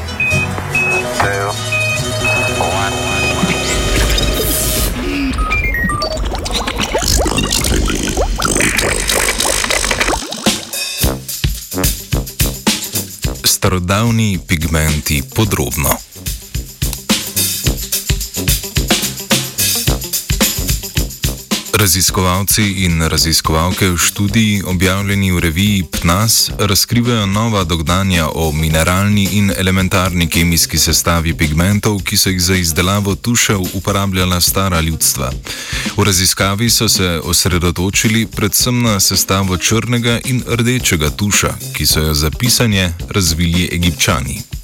two, one. Starodavni pigmenti podrobno. Raziskovalci in raziskovalke v študiji, objavljeni v reviji PNAS, razkrivajo nova dognanja o mineralni in elementarni kemijski sestavi pigmentov, ki so jih za izdelavo tušev uporabljala stara ljudstva. V raziskavi so se osredotočili predvsem na sestavo črnega in rdečega tuša, ki so jo za pisanje razvili egipčani.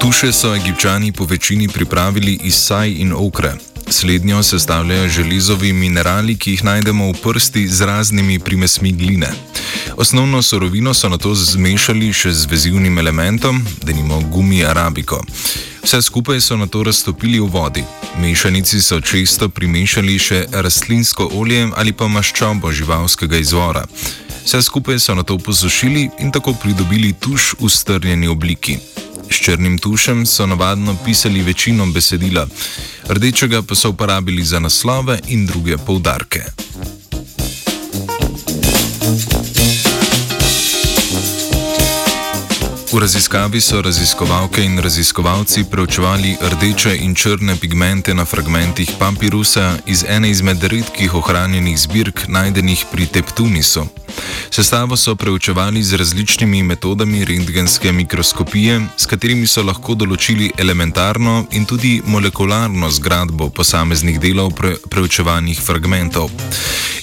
Tuše so egipčani po večini pripravili iz saj in okre. Slednjo sestavljajo železovi minerali, ki jih najdemo v prsti z raznimi primesmi gline. Osnovno sorovino so na to zmešali še z vezivnim elementom, denimo gumi arabiko. Vse skupaj so na to raztopili v vodi. Mešanici so često primešali še rastlinsko olje ali pa maščobo živalskega izvora. Vse skupaj so na to posušili in tako pridobili tuš v strnjeni obliki. S črnim tušem so navadno pisali večino besedila, rdečega pa so uporabili za naslove in druge poudarke. V raziskavi so raziskovalke in raziskovalci preučevali rdeče in črne pigmente na fragmentih papirusa iz ene izmed redkih ohranjenih zbirk najdenih pri Teptunisu. Sestavo so preučevali z različnimi metodami rentgenske mikroskopije, s katerimi so lahko določili elementarno in tudi molekularno zgradbo posameznih delov pre preučevanih fragmentov.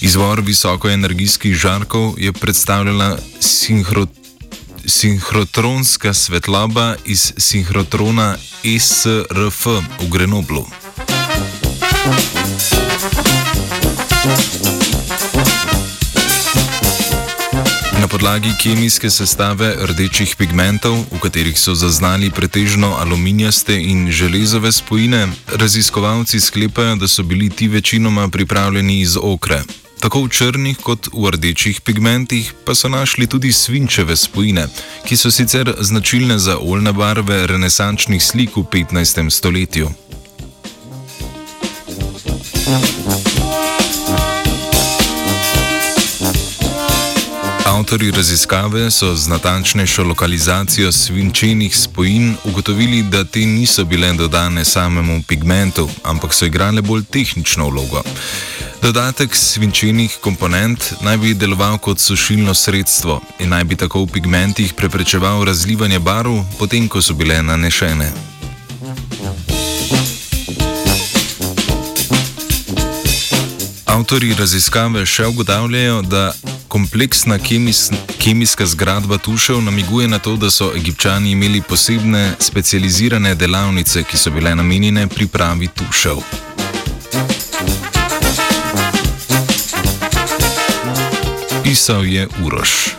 Izvor visokoenergijskih žarkov je predstavljala sinhrotropijo sinhrotronska svetloba iz sinhrotrona SRF v Grenoblu. Na podlagi kemijske sestave rdečih pigmentov, v katerih so zaznali pretežno aluminijaste in železove spojine, raziskovalci sklepajo, da so bili ti večinoma pripravljeni iz okre. Tako v črnih kot v rdečih pigmentih pa so našli tudi svinčeve spojine, ki so sicer značilne za oljne barve renesančnih slik v 15. stoletju. Avtori raziskave so z natančnejšo lokalizacijo svinčenih spojin ugotovili, da te niso bile dodane samemu pigmentu, ampak so igrale bolj tehnično vlogo. Dodatek svinčenih komponent naj bi deloval kot sušilno sredstvo in naj bi tako v pigmentih preprečeval razlivanje barv, potem ko so bile nanešene. Avtori raziskave še ugotavljajo, da kompleksna kemis, kemijska zgradba tušev namiguje na to, da so egipčani imeli posebne specializirane delavnice, ki so bile namenjene pripravi tušev. i soję urosz.